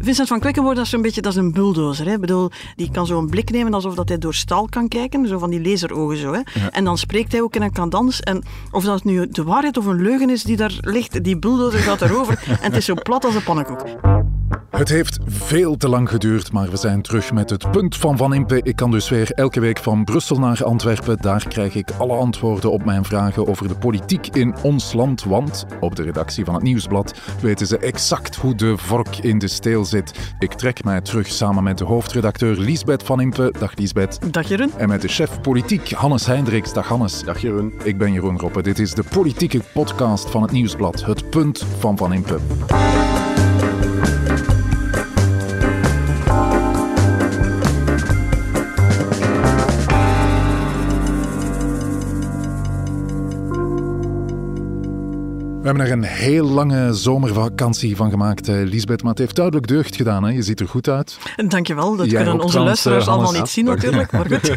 Vincent van Quickenborne, dat is een beetje dat is een bulldozer. Hè? Ik bedoel, die kan zo een blik nemen alsof dat hij door staal kan kijken, zo van die laserogen zo. Hè? En dan spreekt hij ook in een cadans. En of dat nu de waarheid of een leugen is die daar ligt, die bulldozer gaat erover. en het is zo plat als een pannenkoek. Het heeft veel te lang geduurd, maar we zijn terug met het punt van Van Impe. Ik kan dus weer elke week van Brussel naar Antwerpen. Daar krijg ik alle antwoorden op mijn vragen over de politiek in ons land. Want op de redactie van het Nieuwsblad weten ze exact hoe de vork in de steel zit. Ik trek mij terug samen met de hoofdredacteur Liesbeth Van Impe. Dag Liesbeth. Dag Jeroen. En met de chef politiek Hannes Hendricks. Dag Hannes. Dag Jeroen. Ik ben Jeroen Roppe. Dit is de politieke podcast van het Nieuwsblad. Het punt van Van Impe. Hebben er een heel lange zomervakantie van gemaakt, eh, Lisbeth. Maar het heeft duidelijk deugd gedaan. Hè? Je ziet er goed uit. Dankjewel. Dat Jij kunnen onze luisteraars eh, allemaal niet zien natuurlijk. Maar goed.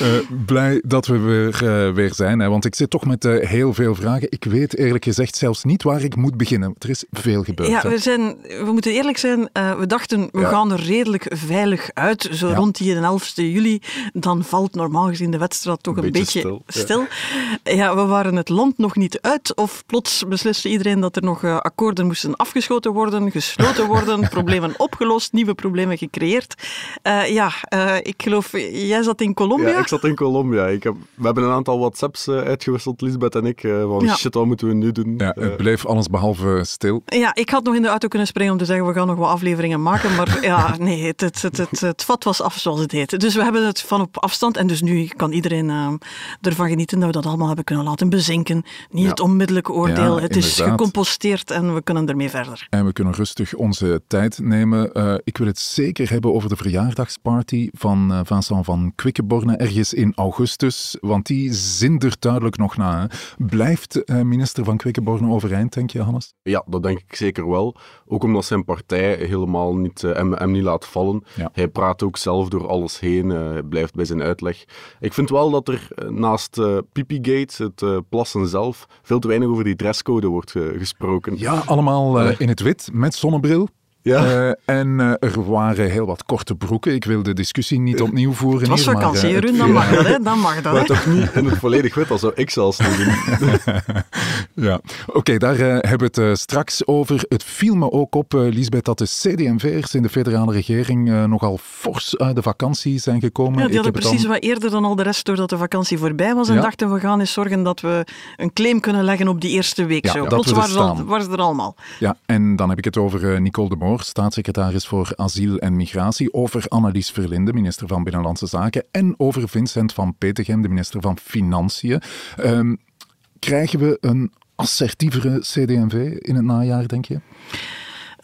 Eh, blij dat we weer, weer zijn. Hè? Want ik zit toch met heel veel vragen. Ik weet eerlijk gezegd zelfs niet waar ik moet beginnen. Er is veel gebeurd. Ja, hè. we, zijn, we moeten eerlijk zijn. we dachten, we Ja. gaan er redelijk veilig uit. Zo Ja. rond die 11 juli. Dan valt normaal gezien de wedstrijd toch een, Een beetje beetje stil, stil. Ja. we waren het land nog niet uit. Of plots besliste iedereen dat er nog eh, akkoorden moesten afgeschoten worden, gesloten worden, problemen opgelost, nieuwe problemen gecreëerd. Eh, ja, eh, ik geloof, jij zat in Colombia. Ja, ik zat in Colombia. Ik heb, we hebben een aantal WhatsApps uitgewisseld, Lisbeth en ik. van Ja. shit, wat moeten we nu doen? Ja, het bleef alles behalve stil. Ja, ik had nog in de auto kunnen springen om te zeggen, we gaan nog wat afleveringen maken. Maar ja, nee, het, het, het, het, het vat was af, zoals het heet. Dus we hebben het van op afstand. En dus nu kan iedereen ervan genieten dat we dat allemaal hebben kunnen laten bezinken. Niet het onmiddellijke oordeel. Het is gecomposteerd en we kunnen ermee verder. En we kunnen rustig onze tijd nemen. Eh, ik wil het zeker hebben over de verjaardagsparty van eh, Vincent van Quickenborne ergens in augustus. Want die zindert duidelijk nog na. hè. Blijft eh, minister van Quickenborne overeind, denk je, Hannes? Ja, dat denk ik zeker wel. Ook omdat zijn partij helemaal niet, eh, hem, hem niet laat vallen. Ja. Hij praat ook zelf door alles heen, eh, hij blijft bij zijn uitleg. Ik vind wel dat er naast eh Pipigate, het plassen zelf, veel te weinig over die dresscode wordt eh, gesproken. Ja, allemaal eh, in het wit, met zonnebril. Ja. Eh, en eh, er waren heel wat korte broeken. Ik wil de discussie niet opnieuw voeren. Het was hier, maar, vakantie, eh, het Jeroen, dan mag dat, hè? Dan mag dat, Maar toch niet in het volledig wit, dat zou ik zelfs niet doen. Ja, oké, daar hebben we het straks over. Het viel me ook op, eh Lisbeth, dat de CD&V'ers in de federale regering eh, nogal fors uit de vakantie zijn gekomen. Ja, die Ik hadden heb het precies dan- wat eerder dan al de rest doordat de vakantie voorbij was. En Ja. dachten, we gaan eens zorgen dat we een claim kunnen leggen op die eerste week. Ja, zo. dat Plots we er waren ze, al, staan. waren ze er allemaal. Ja, en dan heb ik het over eh, Nicole de Staatssecretaris voor asiel en migratie, over Annelies Verlinde, minister van Binnenlandse Zaken, en over Vincent van Petegem, de minister van Financiën. Ehm, krijgen we een assertievere CD&V in het najaar, denk je?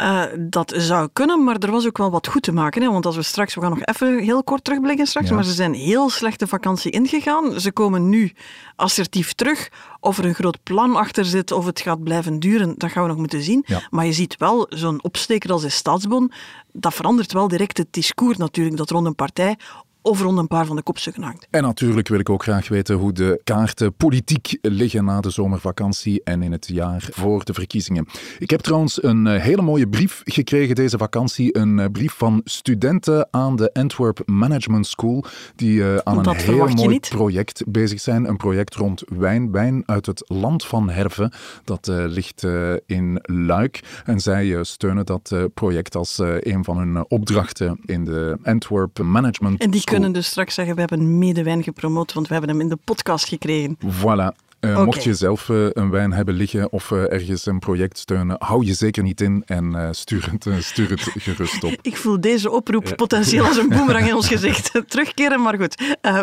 Eh, dat zou kunnen, maar er was ook wel wat goed te maken. Hè? Want als we straks, we gaan nog even heel kort terugblikken straks, Ja. maar ze zijn heel slechte vakantie ingegaan. Ze komen nu assertief terug. Of er een groot plan achter zit, of het gaat blijven duren, dat gaan we nog moeten zien. Ja. Maar je ziet wel, zo'n opsteker als de staatsbon, dat verandert wel direct het discours natuurlijk, dat rond een partij of rond een paar van de kopstukken hangt. En natuurlijk wil ik ook graag weten hoe de kaarten politiek liggen na de zomervakantie en in het jaar voor de verkiezingen. Ik heb trouwens een eh, hele mooie brief gekregen deze vakantie. Een eh, brief van studenten aan de Antwerp Management School, die eh, aan een heel mooi project bezig zijn. Een project rond wijn, wijn uit het land van Herve. Dat ligt in Luik. En zij steunen dat project als een van hun opdrachten in de Antwerp Management School. Kunnen dus straks zeggen, we hebben medewijn gepromoot, want we hebben hem in de podcast gekregen. Voilà. Eh. Mocht je zelf eh, een wijn hebben liggen of eh, ergens een project steunen, hou je zeker niet in en stuur, het, stuur het gerust op. Ik voel deze oproep potentieel als een boemerang in ons gezicht terugkeren, maar goed.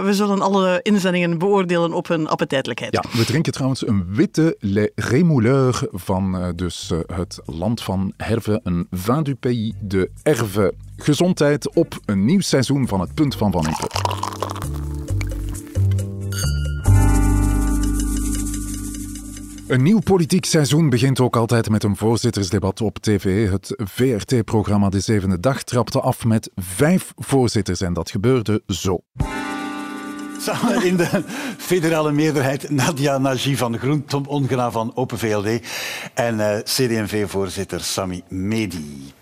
we zullen alle inzendingen beoordelen op hun appetijtelijkheid. Ja, we drinken trouwens een witte Le Rémouleur van dus, het land van Herve, een vin du pays de Herve. Gezondheid op een nieuw seizoen van het Punt van Van Impe. Een nieuw politiek seizoen begint ook altijd met een voorzittersdebat op tv. Het VRT-programma De Zevende Dag trapte af met vijf voorzitters en dat gebeurde zo. Samen in de federale meerderheid Nadia Nagy van Groen, Tom Ongena van Open VLD en eh CD&V-voorzitter Sami Medi.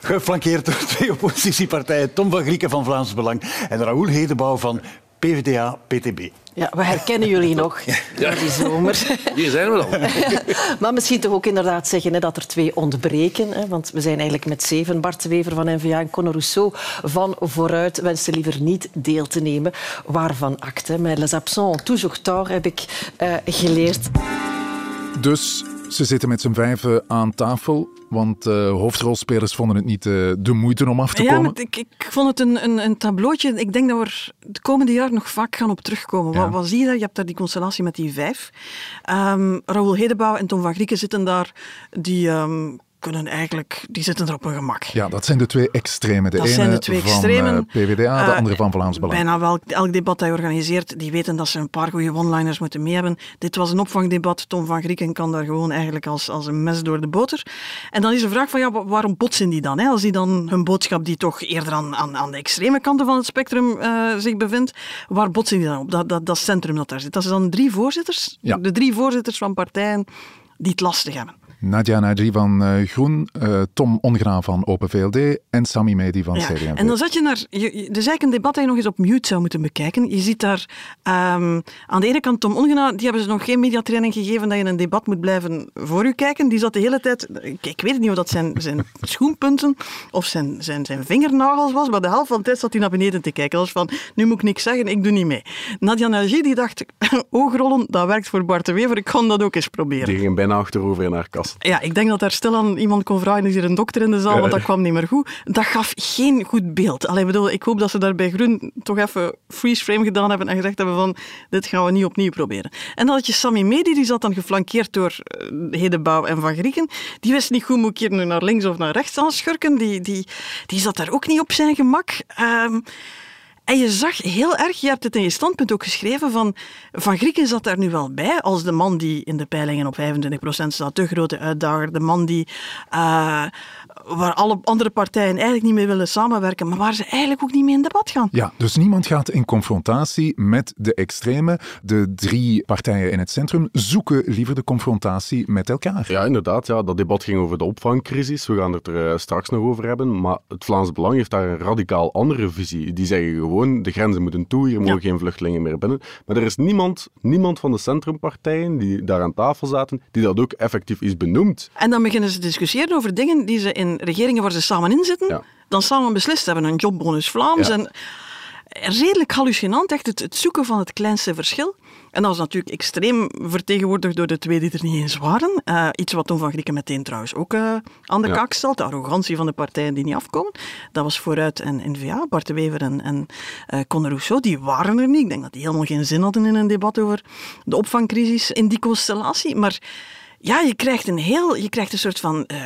Geflankeerd door twee oppositiepartijen, Tom van Grieken van Vlaams Belang en Raoul Hedebouw van PvdA-PTB. Ja, we herkennen jullie nog ja. die zomer. Hier zijn we dan. maar misschien toch ook inderdaad zeggen hè, dat er twee ontbreken. Hè, want we zijn eigenlijk met zeven. Bart de Wever van N-VA en Conor Rousseau van Vooruit wenste liever niet deel te nemen. Waarvan acte. Mais les absents ont toujours tort, heb ik uh, geleerd. Dus ze zitten met z'n vijven aan tafel. Want uh, hoofdrolspelers vonden het niet uh, de moeite om af te ja, komen. Ik, ik, vond het een, een, een, tableautje. Ik denk dat we er de komende jaar nog vaak gaan op terugkomen. Ja. Wat, wat, zie je daar? Je hebt daar die constellatie met die vijf. Um, Raoul Hedebouw en Tom van Grieken zitten daar. Die um, kunnen eigenlijk, die zitten er op hun gemak. Ja, dat zijn de twee extremen. De dat ene zijn de twee van extremen. Uh, PvdA, de uh, andere van Vlaams Belang. Bijna wel, elk debat dat je organiseert, die weten dat ze een paar goede one-liners moeten mee hebben. Dit was een opvangdebat. Tom van Grieken kan daar gewoon eigenlijk als, als een mes door de boter. En dan is de vraag van, ja, waarom botsen die dan? Hè? Als die dan hun boodschap, die toch eerder aan, aan, aan de extreme kanten van het spectrum uh, zich bevindt, waar botsen die dan op? Dat, dat, dat centrum dat daar zit. Dat zijn dan drie voorzitters. Ja. De drie voorzitters van partijen die het lastig hebben. Nadia Nadji van uh, Groen, uh, Tom Ongraan van Open VLD en Sami Medi van ja, CD&V. En dan zat je naar... Je, je, dus eigenlijk een debat dat je nog eens op mute zou moeten bekijken. Je ziet daar um, aan de ene kant Tom Ongraan, die hebben ze nog geen mediatraining gegeven dat je een debat moet blijven voor je kijken. Die zat de hele tijd... Ik, ik weet niet of dat zijn, zijn schoenpunten of zijn, zijn, zijn vingernagels was, maar de helft van de tijd zat hij naar beneden te kijken. Dat was van, nu moet ik niks zeggen, ik doe niet mee. Nadia Nadji die dacht, oogrollen, dat werkt voor Bart de Wever, ik kan dat ook eens proberen. Die ging bijna achterover in haar kast. Ja, ik denk dat daar stil aan iemand kon vragen, is hier een dokter in de zaal, want dat kwam niet meer goed. Dat gaf geen goed beeld. Allee, bedoel, ik hoop dat ze daar bij Groen toch even freeze frame gedaan hebben en gezegd hebben van, dit gaan we niet opnieuw proberen. En dan had je Sami Medi, die zat dan geflankeerd door uh, Hedebouw en Van Grieken. Die wist niet goed, moet ik hier nu naar links of naar rechts aan schurken. Die, die, die zat daar ook niet op zijn gemak. Um, en je zag heel erg, je hebt het in je standpunt ook geschreven, van Van Grieken zat daar nu wel bij, als de man die in de peilingen op 25% staat, de grote uitdager, de man die, uh, waar alle andere partijen eigenlijk niet mee willen samenwerken, maar waar ze eigenlijk ook niet mee in debat gaan. Ja, dus niemand gaat in confrontatie met de extreme. De drie partijen in het centrum zoeken liever de confrontatie met elkaar. Ja, inderdaad. Ja, dat debat ging over de opvangcrisis. We gaan het er uh, straks nog over hebben. Maar het Vlaams Belang heeft daar een radicaal andere visie. Die zeggen gewoon gewoon, de grenzen moeten toe, hier mogen ja. geen vluchtelingen meer binnen. Maar er is niemand, niemand van de centrumpartijen die daar aan tafel zaten, die dat ook effectief is benoemd. En dan beginnen ze te discussiëren over dingen die ze in regeringen waar ze samen in zitten, ja. dan samen beslist hebben. Een jobbonus Vlaams. Ja. En redelijk hallucinant, echt het, het zoeken van het kleinste verschil. En dat was natuurlijk extreem vertegenwoordigd door de twee die er niet eens waren. Uh, iets wat Tom van Grieken meteen trouwens ook uh, aan de ja. kaak stelt. De arrogantie van de partijen die niet afkomen. Dat was Vooruit en N-VA. Bart de Wever en, en uh, Conor Rousseau, die waren er niet. Ik denk dat die helemaal geen zin hadden in een debat over de opvangcrisis in die constellatie. Maar ja, je krijgt een heel, je krijgt een soort van uh,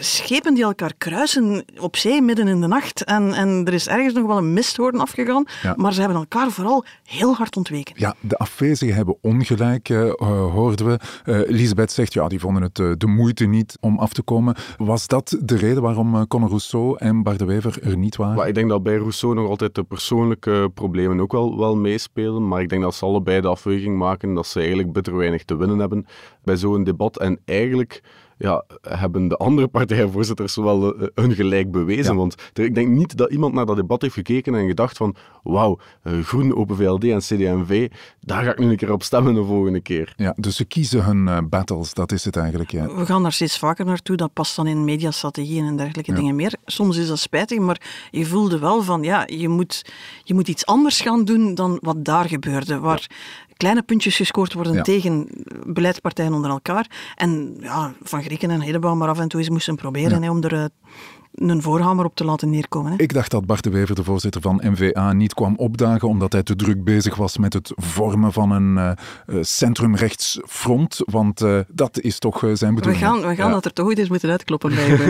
schepen die elkaar kruisen op zee midden in de nacht. En, en er is ergens nog wel een misthoorn afgegaan, ja. maar ze hebben elkaar vooral heel hard ontweken. Ja, de afwezigen hebben ongelijk, uh, hoorden we. Uh, Lisbeth zegt, ja, die vonden het de moeite niet om af te komen. Was dat de reden waarom Conor Rousseau en Bart de Wever er niet waren? Maar ik denk dat bij Rousseau nog altijd de persoonlijke problemen ook wel, wel meespelen. Maar ik denk dat ze allebei de afweging maken dat ze eigenlijk bitter weinig te winnen hebben bij zo'n debat. En eigenlijk ja, hebben de andere partijvoorzitters wel uh, hun gelijk bewezen. Ja. Want ik denk niet dat iemand naar dat debat heeft gekeken en gedacht van wauw, uh, Groen, Open VLD en CD&V, daar ga ik nu een keer op stemmen de volgende keer. Ja, dus ze kiezen hun uh, battles, dat is het eigenlijk. Ja. We gaan daar steeds vaker naartoe, dat past dan in mediastrategieën en dergelijke ja. dingen meer. Soms is dat spijtig, maar je voelde wel van ja, je moet, je moet iets anders gaan doen dan wat daar gebeurde. Waar ja kleine puntjes gescoord worden Ja. tegen beleidspartijen onder elkaar. En ja, Van Grieken en Hedebouw maar af en toe eens moesten proberen Ja. om er eh, een voorhamer op te laten neerkomen. Hè. Ik dacht dat Bart de Wever, de voorzitter van NVA, niet kwam opdagen omdat hij te druk bezig was met het vormen van een uh, centrumrechtsfront, want uh, dat is toch zijn We bedoeling. gaan, we gaan Ja. dat er toch ooit eens moeten uitkloppen bij hè.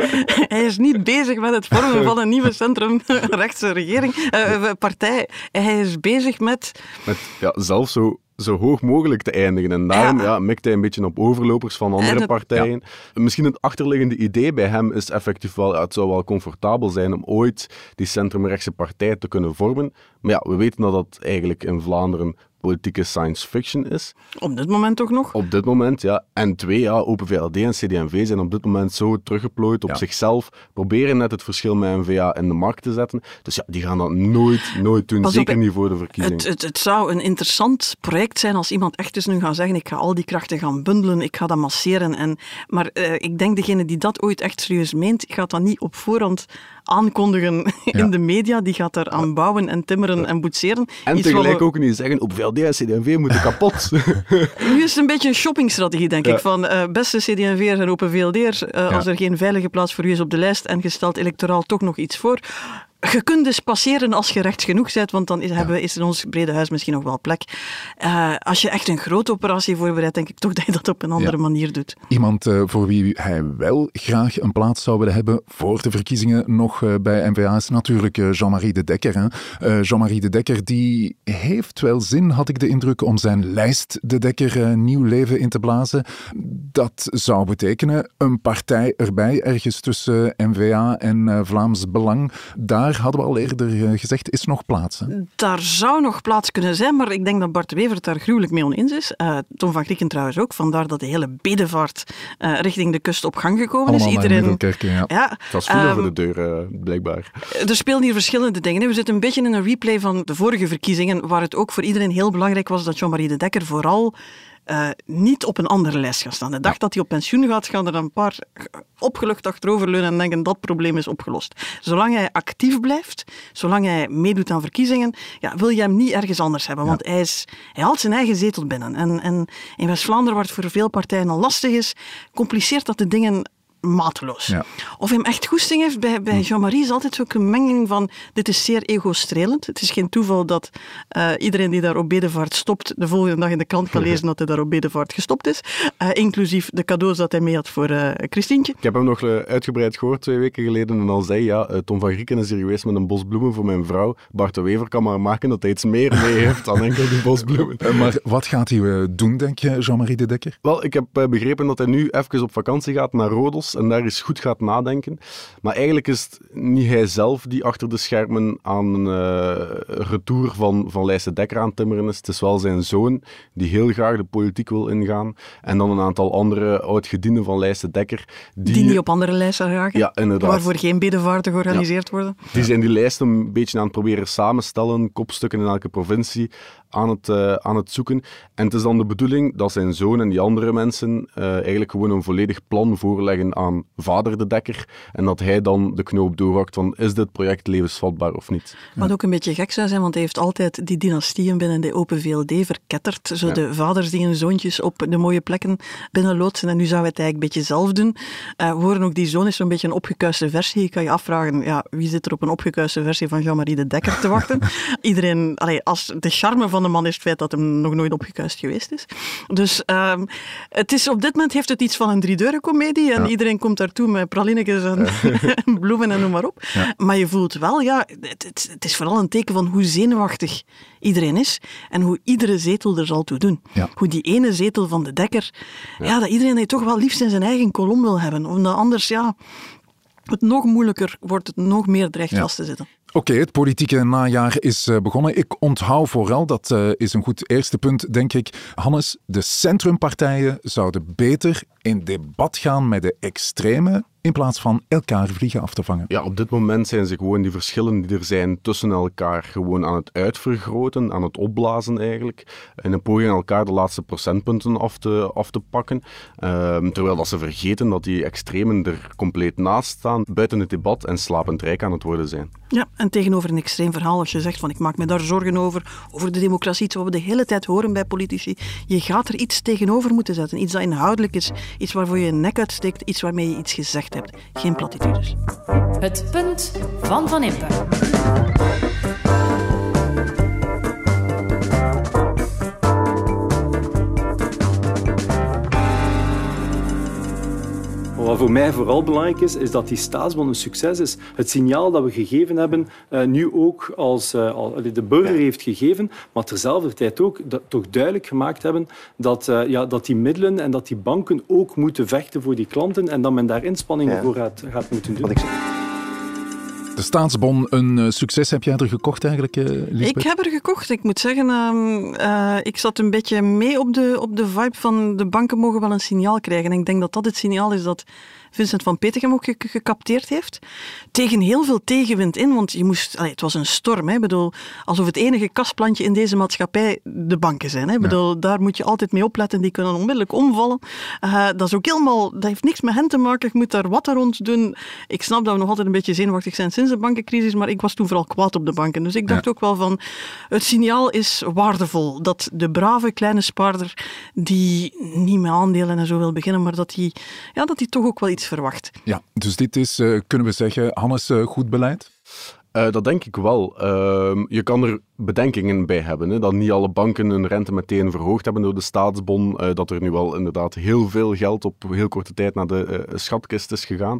Hij is niet bezig met het vormen van een nieuwe centrumrechtse regering, eh, partij. Hij is bezig met... Met ja, zelf zo, zo hoog mogelijk te eindigen. En daarom Ja. ja. mikt hij een beetje op overlopers van andere partijen. Misschien het achterliggende idee bij hem is effectief wel, ja, het zou wel comfortabel zijn om ooit die centrumrechtse partij te kunnen vormen. Maar ja, we weten dat dat eigenlijk in Vlaanderen politieke science fiction is. Op dit moment toch nog? Op dit moment, ja. En twee, ja, Open VLD en CD&V zijn op dit moment zo teruggeplooid op zichzelf, proberen net het verschil met NVA in de markt te zetten. Dus ja, die gaan dat nooit, nooit doen, zeker niet voor de verkiezingen. Het, het, het, zou een interessant project zijn als iemand echt eens nu gaat zeggen ik ga al die krachten gaan bundelen, ik ga dat masseren. En, maar uh, ik denk degene die dat ooit echt serieus meent, gaat dat niet op voorhand aankondigen in de media. Die gaat daar aan bouwen en timmeren en boetseren. En Iets tegelijk ook niet zeggen, op VLD en CD&V moeten kapot. nu is het een beetje een shoppingstrategie, denk ik. Van uh, beste CD&V'ers en Open VLD'ers, uh, als er geen veilige plaats voor u is op de lijst en gesteld electoraal toch nog iets voor, je kunt dus passeren als je recht genoeg bent, want dan is, hebben, is in ons brede huis misschien nog wel plek. Uh, als je echt een grote operatie voorbereidt, denk ik toch dat je dat op een andere manier doet. Iemand uh, voor wie hij wel graag een plaats zou willen hebben voor de verkiezingen nog uh, bij NVA is natuurlijk Jean-Marie de Dekker. Jean-Marie de Dekker die heeft wel zin, had ik de indruk, om zijn lijst de Dekker nieuw leven in te blazen. Dat zou betekenen een partij erbij, ergens tussen NVA en Vlaams Belang. Daar hadden we al eerder eh, gezegd, is nog plaats. Daar zou nog plaats kunnen zijn, maar ik denk dat Bart Wever daar gruwelijk mee oneens is. Uh, Tom van Grieken trouwens ook. Vandaar dat de hele bedevaart uh, richting de kust op gang gekomen Allemaal is. Iedereen, ja. ja. Het was veel um, over de deur, blijkbaar. Er spelen hier verschillende dingen. We zitten een beetje in een replay van de vorige verkiezingen, waar het ook voor iedereen heel belangrijk was dat Jean-Marie de Dekker vooral uh, niet op een andere lijst gaan staan. De dag dat hij op pensioen gaat, gaan er een paar opgelucht achteroverleunen en denken dat probleem is opgelost. Zolang hij actief blijft, zolang hij meedoet aan verkiezingen, ja, wil je hem niet ergens anders hebben. Want hij, is, hij haalt zijn eigen zetel binnen. En, en in West-Vlaanderen, waar het voor veel partijen al lastig is, compliceert dat de dingen mateloos. Ja. Of hem echt goesting heeft, bij, bij hm. Jean-Marie is altijd ook een menging van dit is zeer ego-strelend. Het is geen toeval dat uh, iedereen die daar op Bedevaart stopt, de volgende dag in de krant kan lezen dat hij daar op Bedevaart gestopt is. Uh, inclusief de cadeaus dat hij mee had voor uh, Christientje. Ik heb hem nog uitgebreid gehoord twee weken geleden en al zei, ja, Tom van Grieken is hier geweest met een bos bloemen voor mijn vrouw. Bart de Wever kan maar maken dat hij iets meer mee heeft dan enkel die bos bloemen. maar wat gaat hij doen, denk je, Jean-Marie de Dekker? Wel, ik heb begrepen dat hij nu even op vakantie gaat naar Rodos en daar eens goed gaat nadenken. Maar eigenlijk is het niet hij zelf die achter de schermen aan een uh, retour van, van Lijsse Dekker aan timmeren is. Het is wel zijn zoon die heel graag de politiek wil ingaan. En dan een aantal andere oud-gedienden van Lijsse Dekker. Die, die niet op andere lijsten raken? Ja, inderdaad. Waarvoor geen bedevaarten georganiseerd worden? Die zijn die lijsten een beetje aan het proberen samenstellen, kopstukken in elke provincie aan het, uh, aan het zoeken. En het is dan de bedoeling dat zijn zoon en die andere mensen uh, eigenlijk gewoon een volledig plan voorleggen aan vader de Dekker en dat hij dan de knoop doorhakt van is dit project levensvatbaar of niet. Wat ook een beetje gek zou zijn, want hij heeft altijd die dynastieën binnen de Open VLD verketterd. Zo de vaders die hun zoontjes op de mooie plekken binnenloodsen en nu zou hij het eigenlijk een beetje zelf doen. Uh, we horen ook, die zoon is zo'n beetje een opgekuiste versie. Je kan je afvragen, ja, wie zit er op een opgekuiste versie van Jean-Marie de Dekker te wachten? Iedereen, allee, als de charme van de man is het feit dat hem nog nooit opgekuist geweest is. Dus uh, het is, op dit moment heeft het iets van een driedeuren-comedie en iedereen komt daartoe met pralinetjes en, bloemen en noem maar op. Ja. Maar je voelt wel, ja, het, het, het, is vooral een teken van hoe zenuwachtig iedereen is en hoe iedere zetel er zal toe doen. Hoe die ene zetel van de dekker, ja. dat iedereen die toch wel liefst in zijn eigen kolom wil hebben. Omdat anders, ja, het nog moeilijker wordt het nog meer dreigt vast te zitten. Oké, het politieke najaar is eh, begonnen. Ik onthoud vooral, dat uh, is een goed eerste punt, denk ik. Hannes, de centrumpartijen zouden beter in debat gaan met de extreme in plaats van elkaar vliegen af te vangen. Ja, op dit moment zijn ze gewoon die verschillen die er zijn tussen elkaar gewoon aan het uitvergroten, aan het opblazen eigenlijk. In een poging elkaar de laatste procentpunten af te, af te pakken. Uh, terwijl dat ze vergeten dat die extremen er compleet naast staan, buiten het debat en slapend rijk aan het worden zijn. Ja, en tegenover een extreem verhaal, als je zegt van ik maak me daar zorgen over, over de democratie, iets wat we de hele tijd horen bij politici, je gaat er iets tegenover moeten zetten. Iets dat inhoudelijk is, iets waarvoor je je nek uitsteekt, iets waarmee je iets gezegd hebt. Geen platitudes. Het punt van Van Impe. Wat voor mij vooral belangrijk is, is dat die staatsbond een succes is. Het signaal dat we gegeven hebben, uh, nu ook als, al, de burger heeft gegeven, maar terzelfde tijd ook dat, toch duidelijk gemaakt hebben dat, uh, ja, dat die middelen en dat die banken ook moeten vechten voor die klanten en dat men daar inspanningen ja. voor gaat, gaat moeten doen. De staatsbon, een eh, succes. Heb jij er gekocht eigenlijk, Lisbeth? Ik heb er gekocht. Ik moet zeggen, uh, ik zat een beetje mee op de, op de vibe van de banken mogen wel een signaal krijgen. En ik denk dat dat het signaal is dat Vincent van Petegem ook gecapteerd heeft. Tegen heel veel tegenwind in, want je moest, allee, het was een storm. Hè, bedoel, alsof het enige kastplantje in deze maatschappij de banken zijn. Hè. Bedoel, Daar moet je altijd mee opletten, die kunnen onmiddellijk omvallen. Uh, dat is ook helemaal, dat heeft niks met hen te maken, je moet daar wat rond doen. Ik snap dat we nog altijd een beetje zenuwachtig zijn sinds de bankencrisis, maar ik was toen vooral kwaad op de banken. Dus ik dacht ook wel van, het signaal is waardevol. Dat de brave kleine spaarder, die niet met aandelen en zo wil beginnen, maar dat die, ja, dat die toch ook wel iets verwacht. Ja, dus dit is, uh, kunnen we zeggen, Hannes, uh, goed beleid? Uh, dat denk ik wel. Uh, je kan er bedenkingen bij hebben. Hè, dat niet alle banken hun rente meteen verhoogd hebben door de staatsbon. Uh, dat er nu wel inderdaad heel veel geld op heel korte tijd naar de schatkist is gegaan.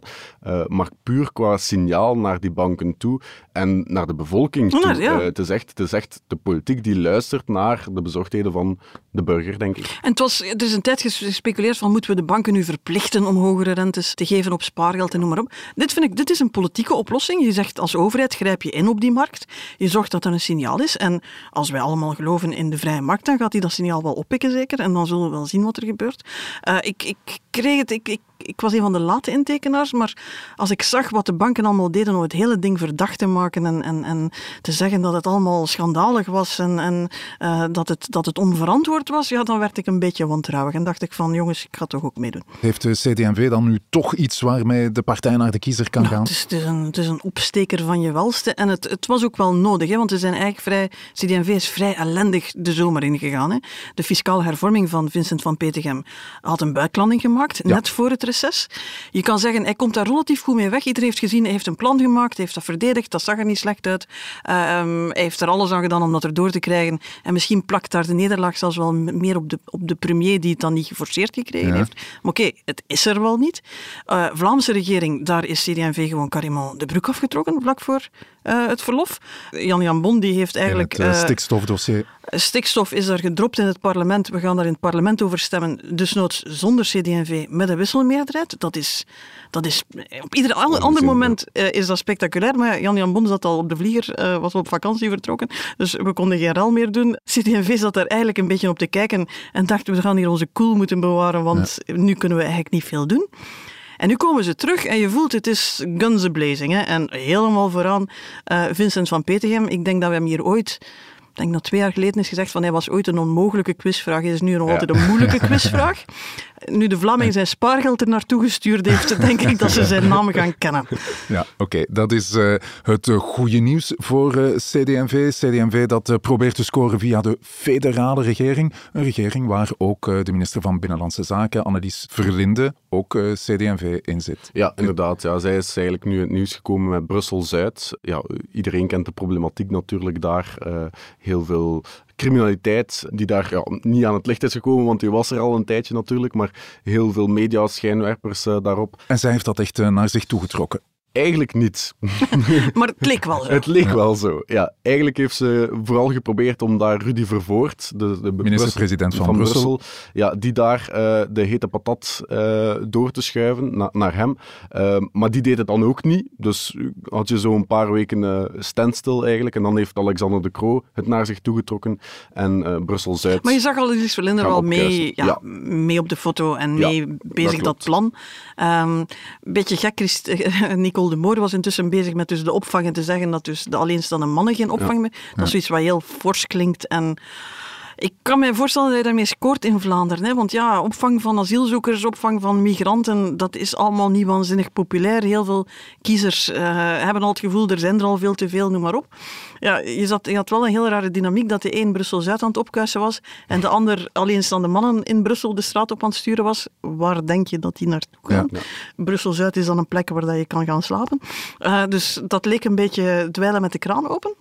maar puur qua signaal naar die banken toe en naar de bevolking toe. Ja. het, is echt, het is echt de politiek die luistert naar de bezorgdheden van de burger, denk ik. En het was, er is een tijd gespeculeerd van moeten we de banken nu verplichten om hogere rentes te geven op spaargeld en noem maar op. Dit vind ik, dit is een politieke oplossing. Je zegt als overheid grijp je in op die markt. Je zorgt dat er een signaal is. En als wij allemaal geloven in de vrije markt, dan gaat hij dat signaal wel oppikken zeker. En dan zullen we wel zien wat er gebeurt. Uh, ik, ik kreeg het... Ik, ik was een van de late intekenaars, maar als ik zag wat de banken allemaal deden om het hele ding verdacht te maken en, en, en te zeggen dat het allemaal schandalig was en, en uh, dat, het, dat het onverantwoord was, ja, dan werd ik een beetje wantrouwig en dacht ik van jongens, ik ga toch ook meedoen. Heeft de CD&V dan nu toch iets waarmee de partij naar de kiezer kan nou, gaan? Het is, het, is een, het is een opsteker van je welste en het, het was ook wel nodig, hè, want we zijn eigenlijk vrij, CD&V is vrij ellendig de zomer ingegaan. Hè. De fiscale hervorming van Vincent van Petegem had een buiklanding gemaakt, ja. net voor het Je kan zeggen, hij komt daar relatief goed mee weg. Iedereen heeft gezien, hij heeft een plan gemaakt, hij heeft dat verdedigd, dat zag er niet slecht uit. Um, hij heeft er alles aan gedaan om dat erdoor te krijgen. En misschien plakt daar de nederlaag zelfs wel meer op de, op de premier die het dan niet geforceerd gekregen ja. heeft. Maar oké, okay, het is er wel niet. Uh, Vlaamse regering, daar is CD&V gewoon carrément de broek afgetrokken vlak voor uh, het verlof. Jan-Jan Bon die heeft eigenlijk... Het stikstofdossier. Stikstof is er gedropt in het parlement. We gaan daar in het parlement over stemmen. Dus nooit zonder CD&V met een wisselmeerderheid. Dat is, dat is op ieder ander moment uh, is dat spectaculair. Maar Jan-Jan Bon zat al op de vlieger, uh, was op vakantie vertrokken. Dus we konden geen rel meer doen. CD&V zat daar eigenlijk een beetje op te kijken en dachten we gaan hier onze koel cool moeten bewaren, want ja. nu kunnen we eigenlijk niet veel doen. En nu komen ze terug en je voelt het is guns a-blazing. Hè? En helemaal vooraan uh, Vincent van Petegem. Ik denk dat we hem hier ooit denk dat twee jaar geleden is gezegd van hij was ooit een onmogelijke quizvraag. Hij is nu nog ja. altijd een moeilijke quizvraag. Nu de Vlaming zijn spaargeld er naartoe gestuurd heeft, denk ik dat ze zijn naam gaan kennen. Ja, oké. Okay. Dat is uh, het uh, goede nieuws voor uh, CD&V. CD&V dat probeert te scoren via de federale regering. Een regering waar ook de minister van Binnenlandse Zaken, Annelies Verlinde, ook CD&V in zit. Ja, inderdaad. Ja. Zij is eigenlijk nu het nieuws gekomen met Brussel-Zuid. Ja, iedereen kent de problematiek natuurlijk daar. Heel veel criminaliteit die daar ja, niet aan het licht is gekomen, want die was er al een tijdje natuurlijk, maar heel veel media-schijnwerpers uh, daarop. En zij heeft dat echt uh, naar zich toegetrokken. Eigenlijk niet. maar het leek wel zo. Het leek wel zo, ja. Eigenlijk heeft ze vooral geprobeerd om daar Rudy Vervoort, de, de minister-president van, van Brussel, Brussel, ja, die daar uh, de hete patat uh, door te schuiven na, naar hem. Uh, maar die deed het dan ook niet. Dus had je zo een paar weken standstill eigenlijk. En dan heeft Alexander de Croo het naar zich toegetrokken en Brussel-Zuid... Maar je zag al Lies Verlinde wel mee, ja, ja. mee op de foto en mee bezig dat, dat plan. Um, beetje gek, Christ, Nicole de Moor was intussen bezig met dus de opvang en te zeggen dat dus de alleenstaande mannen geen opvang meer... Dat is zoiets wat heel fors klinkt en... Ik kan me voorstellen dat je daarmee scoort in Vlaanderen. Hè? Want ja, opvang van asielzoekers, opvang van migranten, dat is allemaal niet waanzinnig populair. Heel veel kiezers uh, hebben al het gevoel, er zijn er al veel te veel, noem maar op. Ja, je, zat, je had wel een heel rare dynamiek dat de een Brussel-Zuid aan het opkuisen was en de ander alleenstaande mannen in Brussel de straat op aan het sturen was. Waar denk je dat die naartoe gaan? Ja, ja. Brussel-Zuid is dan een plek waar dat je kan gaan slapen. Uh, dus dat leek een beetje dweilen met de kraan open.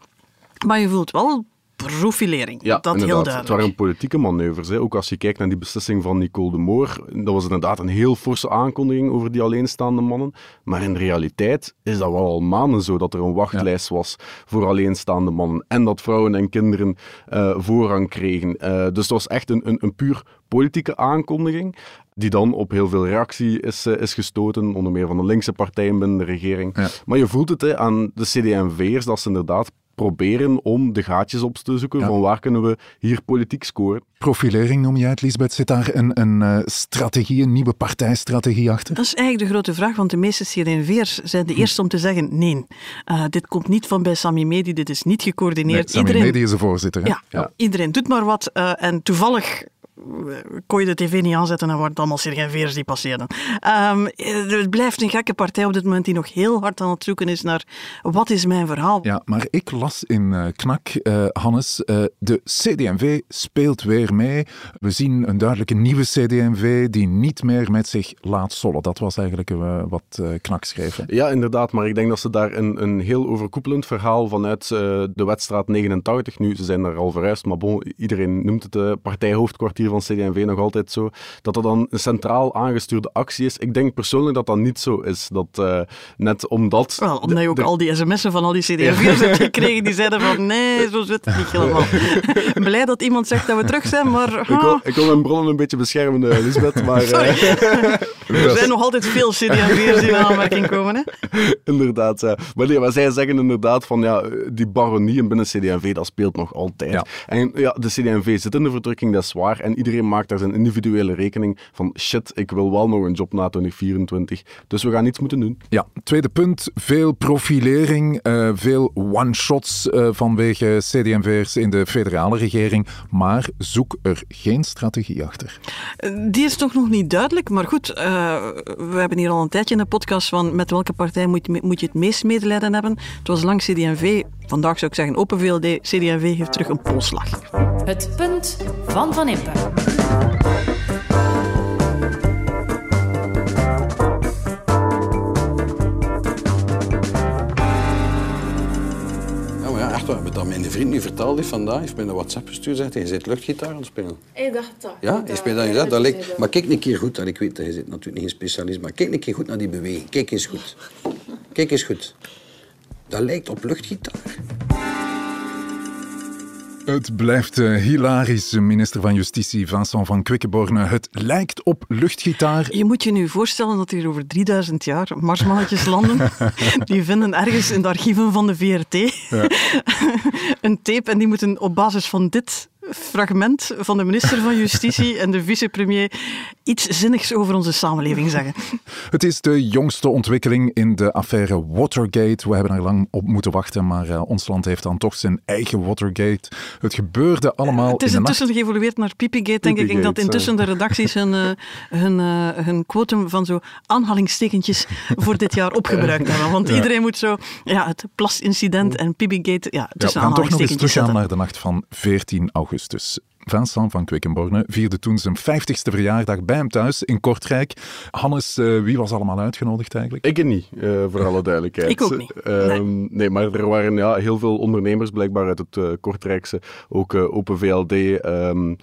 Maar je voelt wel profilering. Ja, dat heel inderdaad. Het duidelijk. waren politieke manoeuvres. Hè. Ook als je kijkt naar die beslissing van Nicole de Moor, dat was inderdaad een heel forse aankondiging over die alleenstaande mannen. Maar in de realiteit is dat wel al maanden zo dat er een wachtlijst was voor alleenstaande mannen en dat vrouwen en kinderen eh, voorrang kregen. Eh, dus dat was echt een, een, een puur politieke aankondiging die dan op heel veel reactie is, eh, is gestoten, onder meer van de linkse partijen binnen de regering. Ja. Maar je voelt het hè, aan de CD&V'ers dat ze inderdaad proberen om de gaatjes op te zoeken Ja. van waar kunnen we hier politiek scoren. Profilering noem jij het, Lisbeth. Zit daar een, een eh, strategie, een nieuwe partijstrategie achter? Dat is eigenlijk de grote vraag, want de meeste CD&V'ers zijn de eerste om te zeggen nee. eh, dit komt niet van bij Sami Medi, dit is niet Nee, gecoördineerd. Sami iedereen, Medi is de voorzitter. Hè? ja, iedereen doet maar wat eh, en toevallig kon je de tv niet aanzetten en waren het allemaal CD&V'ers die passeerden. Ehm, het blijft een gekke partij op dit moment die nog heel hard aan het zoeken is naar wat is mijn verhaal. Ja, maar ik las in eh, Knak, eh, Hannes, eh, de CD&V speelt weer mee. We zien een duidelijke nieuwe CD&V die niet meer met zich laat sollen. Dat was eigenlijk wat eh, Knak schreef. hè. Ja, inderdaad, maar ik denk dat ze daar een, een heel overkoepelend verhaal vanuit eh, de wedstraat 89, nu ze zijn daar al verhuisd, maar bon, iedereen noemt het uh, partijhoofdkwartier van CD&V nog altijd zo, dat dat dan een centraal aangestuurde actie is. Ik denk persoonlijk dat dat niet zo is. Dat uh, net omdat... Wel, omdat je ook al die sms'en van al die CD&V'ers hebt gekregen die zeiden van nee, zo zit het niet helemaal. Blij dat iemand zegt dat we terug zijn, maar... Ik wil, ik wil mijn bronnen een beetje beschermen, uh, Lisbeth, maar... er zijn nog altijd veel CD&V'ers die in aanmerking komen, hè? inderdaad, ja. Maar, nee, maar zij zeggen inderdaad van, ja, die baronieën binnen CD&V, dat speelt nog altijd. Ja. En ja, de CD&V zit in de verdrukking, dat is waar. En iedereen maakt daar zijn individuele rekening van, shit, ik wil wel nog een job na 2024. Dus we gaan iets moeten doen. Ja, tweede punt. Veel profilering, uh, veel one-shots uh, vanwege CD&V'ers in de federale regering. Maar zoek er geen strategie achter. Die is toch nog niet duidelijk. Maar goed, uh, we hebben hier al een tijdje in de podcast van met welke partij moet, moet je het meest medelijden hebben. Het was lang CD&V. Vandaag zou ik zeggen Open VLD. CD&V heeft terug een polslag. Het punt van Van Impe. Wat dat mijn vriend nu verteld heeft vandaag, heeft mij een WhatsApp gestuurd, zegt hij, je zit luchtgitaar aan het spelen. Ik dacht dat. Ja, je speelt dat gezegd, dat lijkt... Maar kijk een keer goed, dat ik weet dat je zit natuurlijk niet een specialist, maar kijk een keer goed naar die beweging. Kijk eens goed. Kijk eens goed. Dat lijkt op luchtgitaar. Het blijft uh, hilarisch, minister van Justitie Vincent van Quickenborne. Het lijkt op luchtgitaar. Je moet je nu voorstellen dat hier over 3000 jaar marsmannetjes landen. die vinden ergens in de archieven van de VRT ja. een tape en die moeten op basis van dit fragment van de minister van Justitie en de vicepremier iets zinnigs over onze samenleving zeggen. Het is de jongste ontwikkeling in de affaire Watergate. We hebben er lang op moeten wachten, maar uh, ons land heeft dan toch zijn eigen Watergate. Het gebeurde allemaal. Uh, het is in intussen geëvolueerd naar Pipigate, denk ik. Ik denk dat intussen de redacties hun, uh, hun, hun quotum van zo aanhalingstekentjes voor dit jaar opgebruikt hebben. Want ja. iedereen moet zo ja, het plasincident en Pipigate ja, tussen ja, we gaan toch nog eens teruggaan naar de nacht van 14 augustus. Augustus. Vincent van Quickenborne vierde toen zijn 50ste verjaardag bij hem thuis in Kortrijk. Hannes, uh, wie was allemaal uitgenodigd eigenlijk? Ik niet, uh, voor alle duidelijkheid. Ik ook niet. Uh, nee. nee. maar er waren ja, heel veel ondernemers blijkbaar uit het uh, Kortrijkse, ook Open VLD. Um,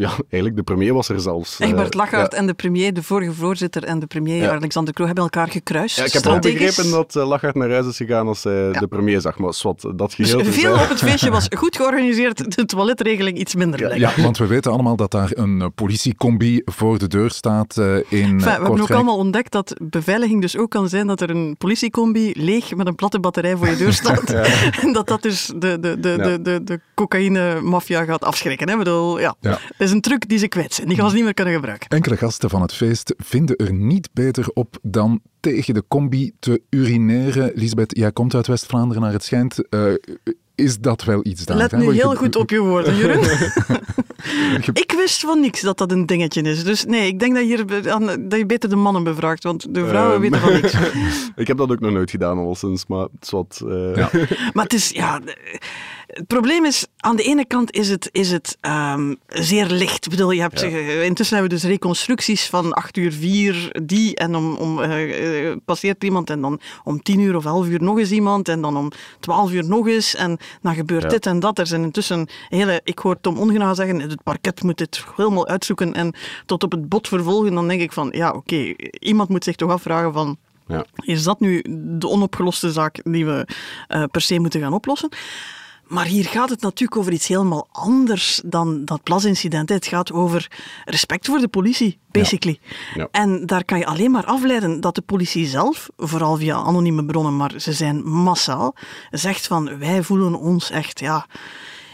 ja, eigenlijk de premier was er zelfs. Egbert Lachaert ja. en de premier, de vorige voorzitter en de premier ja. Alexander Kroo hebben elkaar gekruist. Ja, ik heb ook begrepen dat uh, Lachaert naar huis is gegaan als hij de premier zag, maar wat dat geheel dus veel op het feestje was goed georganiseerd, de toiletregeling iets minder. Ja, want we weten allemaal dat daar een politiecombi voor de deur staat uh, in enfin, We Kortrijk. hebben ook allemaal ontdekt dat beveiliging dus ook kan zijn dat er een politiecombi leeg met een platte batterij voor je deur staat. en dat dat dus de, de, de, de, de, de cocaïne-maffia gaat afschrikken. Hè? Ik bedoel, ja. Dat is een truc die ze kwijt zijn. Die gaan ze niet meer kunnen gebruiken. Enkele gasten van het feest vinden er niet beter op dan tegen de combi te urineren. Lisbeth, jij komt uit West-Vlaanderen naar het schijnt. Uh, is dat wel iets daar? Let nu heel goed op je woorden, Jeroen. ik wist van niks dat dat een dingetje is. Dus nee, ik denk dat, hier, dat je beter de mannen bevraagt, want de vrouwen uh, weten van niks. ik heb dat ook nog nooit gedaan, al sinds, maar het is wat... Uh... Ja. maar het is, ja... Het probleem is, aan de ene kant is het, is het um, zeer licht. Ik bedoel, je hebt, ja. Intussen hebben we dus reconstructies van 8 uur 4 die en om, om uh, uh, passeert iemand en dan om 10 uur of 11 uur nog eens iemand en dan om 12 uur nog eens. En dan gebeurt Ja. dit en dat. Er zijn intussen hele, ik hoor Tom Ongenaar zeggen, het parket moet dit helemaal uitzoeken en tot op het bot vervolgen. Dan denk ik van, ja oké, iemand moet zich toch afvragen van, Ja. is dat nu de onopgeloste zaak die we eh, per se moeten gaan oplossen? Maar hier gaat het natuurlijk over iets helemaal anders dan dat plasincident. Het gaat over respect voor de politie, basically. Ja. En daar kan je alleen maar afleiden dat de politie zelf, vooral via anonieme bronnen, maar ze zijn massaal, zegt van wij voelen ons echt ja,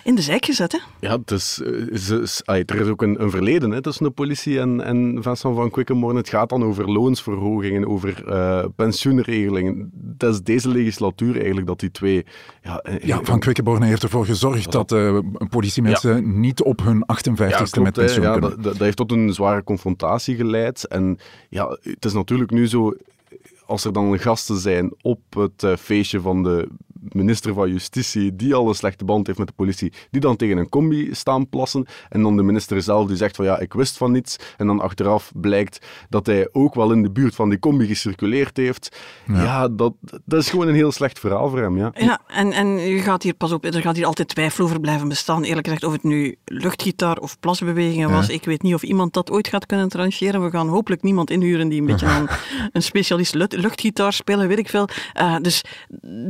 in de zijk gezet. Hè? Ja, ze- allee, er is ook een, een verleden hè, tussen de politie en, en Vincent van Quickenborne. Het gaat dan over loonsverhogingen, over eh, pensioenregelingen. Dat is deze legislatuur eigenlijk dat die twee... Ja, eh, Ja, Van Quickenborne heeft ervoor gezorgd dat eh, politiemensen niet op hun 58ste Ja, met klopt, pensioen ja, kunnen. dat, dat dat heeft tot een zware confrontatie geleid. En ja, het is natuurlijk nu zo, als er dan gasten zijn op het feestje van de minister van Justitie, die al een slechte band heeft met de politie, die dan tegen een combi staan plassen, en dan de minister zelf die zegt van ja, ik wist van niets, en dan achteraf blijkt dat hij ook wel in de buurt van die combi gecirculeerd heeft. Ja, dat, dat is gewoon een heel slecht verhaal voor hem, ja. Ja, en, en je gaat hier pas op, er gaat hier altijd twijfel over blijven bestaan. Eerlijk gezegd, of het nu luchtgitaar of plasbewegingen was, ik weet niet of iemand dat ooit gaat kunnen trancheren. We gaan hopelijk niemand inhuren die een beetje een, een specialist lucht- luchtgitaar spelen, weet ik veel. Eh, dus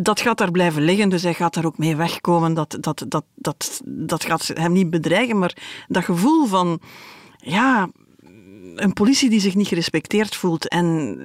dat gaat daar blijven liggen, dus hij gaat daar ook mee wegkomen. Dat, dat, dat, dat, dat gaat hem niet bedreigen, maar dat gevoel van, ja, een politie die zich niet gerespecteerd voelt en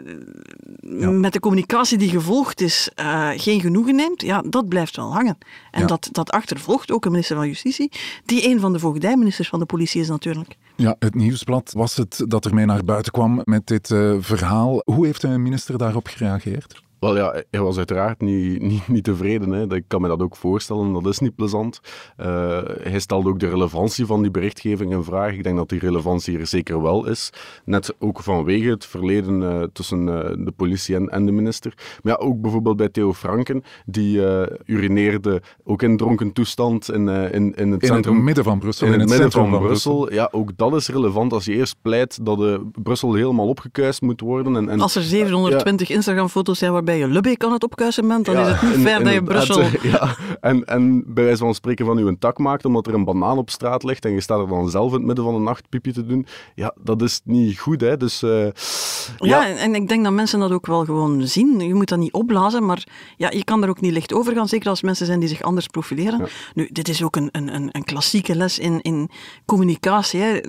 met de communicatie die gevolgd is eh, geen genoegen neemt, ja, dat blijft wel hangen. En Ja. dat, dat achtervolgt ook een minister van Justitie, die een van de voogdijministers van de politie is natuurlijk. Ja, het nieuwsblad was het dat ermee naar buiten kwam met dit eh, verhaal. Hoe heeft de minister daarop gereageerd? Wel ja, hij was uiteraard niet, niet, niet tevreden. Hè. Dat- Ik kan me dat ook voorstellen, dat is niet plezant. Eh, hij stelde ook de relevantie van die berichtgeving in vraag. Ik denk dat die relevantie er zeker wel is. Net ook vanwege het verleden eh, tussen eh, de politie en, en de minister. Maar ja, ook bijvoorbeeld bij Theo Franken, die eh, urineerde ook in dronken toestand in, eh, in, in het In het centrum. midden van Brussel, in het, midden centrum van, van Brussel. Ja, ook dat is relevant als je eerst pleit dat Brussel helemaal opgekuist moet worden. En, en, Als er 720 Instagram-foto's zijn waarbij je Lubbeek aan het opkuisen bent, dan Ja, is het niet in- fair dat je Brussel... Ja, en, en bij wijze van spreken van u een tak maakt omdat er een banaan op straat ligt en je staat er dan zelf in het midden van de nacht piepje te doen. Ja, dat is niet goed, hè. Dus, eh, Ja, en- en ik denk dat mensen dat ook wel gewoon zien. Je moet dat niet opblazen, maar ja, je kan er ook niet licht over gaan, zeker als mensen zijn die zich anders profileren. Nu, dit is ook een, een, een, een klassieke les in, in communicatie. Hè.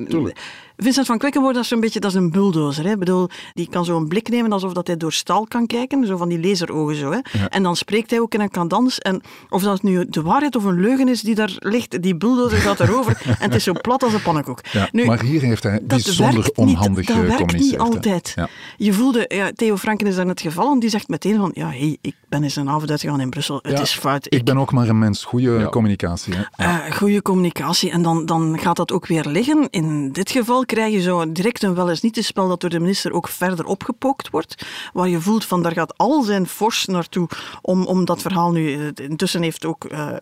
Vincent van Quickenborne, dat is zo'n beetje dat is een bulldozer. Hè. Ik bedoel, die kan zo'n blik nemen alsof dat hij door staal kan kijken, zo van die laserogen zo. Hè. En dan spreekt hij ook in een cadans. En of dat nu de waarheid of een leugen is die daar ligt, die bulldozer gaat erover. en het is zo plat als een pannenkoek. Ja, Nu, maar hier heeft hij bijzonder onhandig niet, dat werkt niet hè. altijd. Ja. Je voelde, ja, Theo Franken is daar net gevallen, die zegt meteen van, ja, hey, ik ben eens een avond uitgegaan in Brussel, het is fout. Ik ben ook maar een mens. Goede Ja. communicatie. Hè? Eh, goede communicatie en dan, dan gaat dat ook weer liggen. In dit geval krijg je zo direct een wel eens niet te spel dat door de minister ook verder opgepookt wordt, waar je voelt van daar gaat al zijn fors naartoe om, om dat verhaal nu... eh, Intussen heeft ook eh, eh,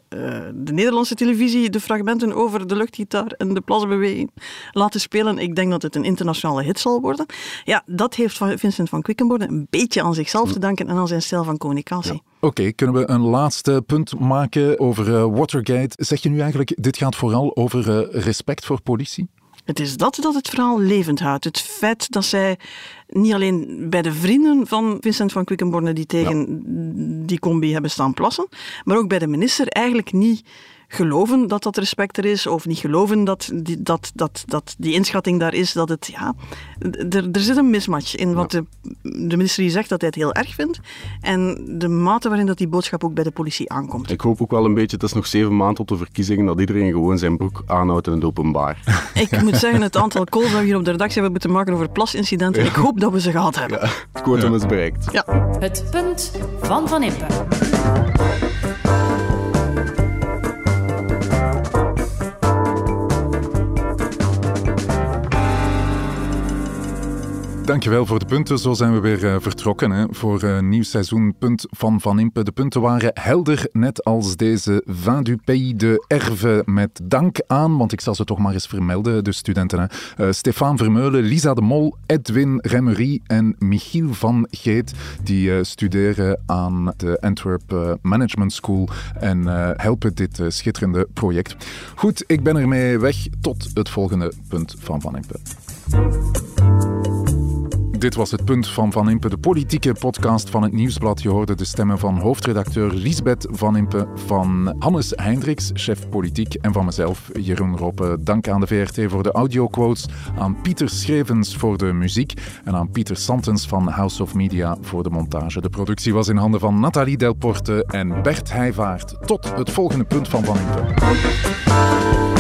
de Nederlandse televisie de fragmenten over de luchtgitaar en de plasbeweging laten spelen. Ik denk dat het een internationale hit zal worden. Ja, dat heeft Vincent van Quickenborne een beetje aan zichzelf te danken en aan zijn stijl van communicatie. Oké, kunnen we een laatste punt maken over Watergate? Zeg je nu eigenlijk, dit gaat vooral over respect voor politie? Het is dat dat het verhaal levend houdt. Het feit dat zij niet alleen bij de vrienden van Vincent van Quickenborne die tegen die combi hebben staan plassen, maar ook bij de minister eigenlijk niet geloven dat dat respect er is, of niet geloven dat die, dat, dat, dat die inschatting daar is, dat het, ja, er, er zit een mismatch in wat de, de minister hier zegt dat hij het heel erg vindt, en de mate waarin dat die boodschap ook bij de politie aankomt. ik hoop ook wel een beetje, het is nog zeven maanden tot de verkiezingen, dat iedereen gewoon zijn broek aanhoudt in het openbaar. Ik moet zeggen, het aantal calls dat we hier op de redactie hebben moeten maken over plasincidenten, ik hoop dat we ze gehad hebben. Ja, het quotum is bereikt. Ja. Het punt van Van Impe. Dankjewel voor de punten. Zo zijn we weer uh, vertrokken hè, voor een nieuw seizoen Punt van Van Impe. De punten waren helder, net als deze Vin du Pays de Erve. Met dank aan, want ik zal ze toch maar eens vermelden, de studenten. Hè. Uh, Stefan Vermeulen, Lisa de Mol, Edwin Remmery en Michiel van Geet. Die studeren aan de Antwerp Management School en helpen dit schitterende project. Goed, ik ben ermee weg. Tot het volgende Punt van Van Impe. Dit was het punt van Van Impe, de politieke podcast van het Nieuwsblad. Je hoorde de stemmen van hoofdredacteur Lisbeth Van Impe, van Hannes Hendricks, chef politiek, en van mezelf, Jeroen Roppe. Dank aan de VRT voor de audioquotes, aan Pieter Schrevens voor de muziek en aan Pieter Santens van House of Media voor de montage. De productie was in handen van Nathalie Delporte en Bert Heijvaart. Tot het volgende punt van Van Impe.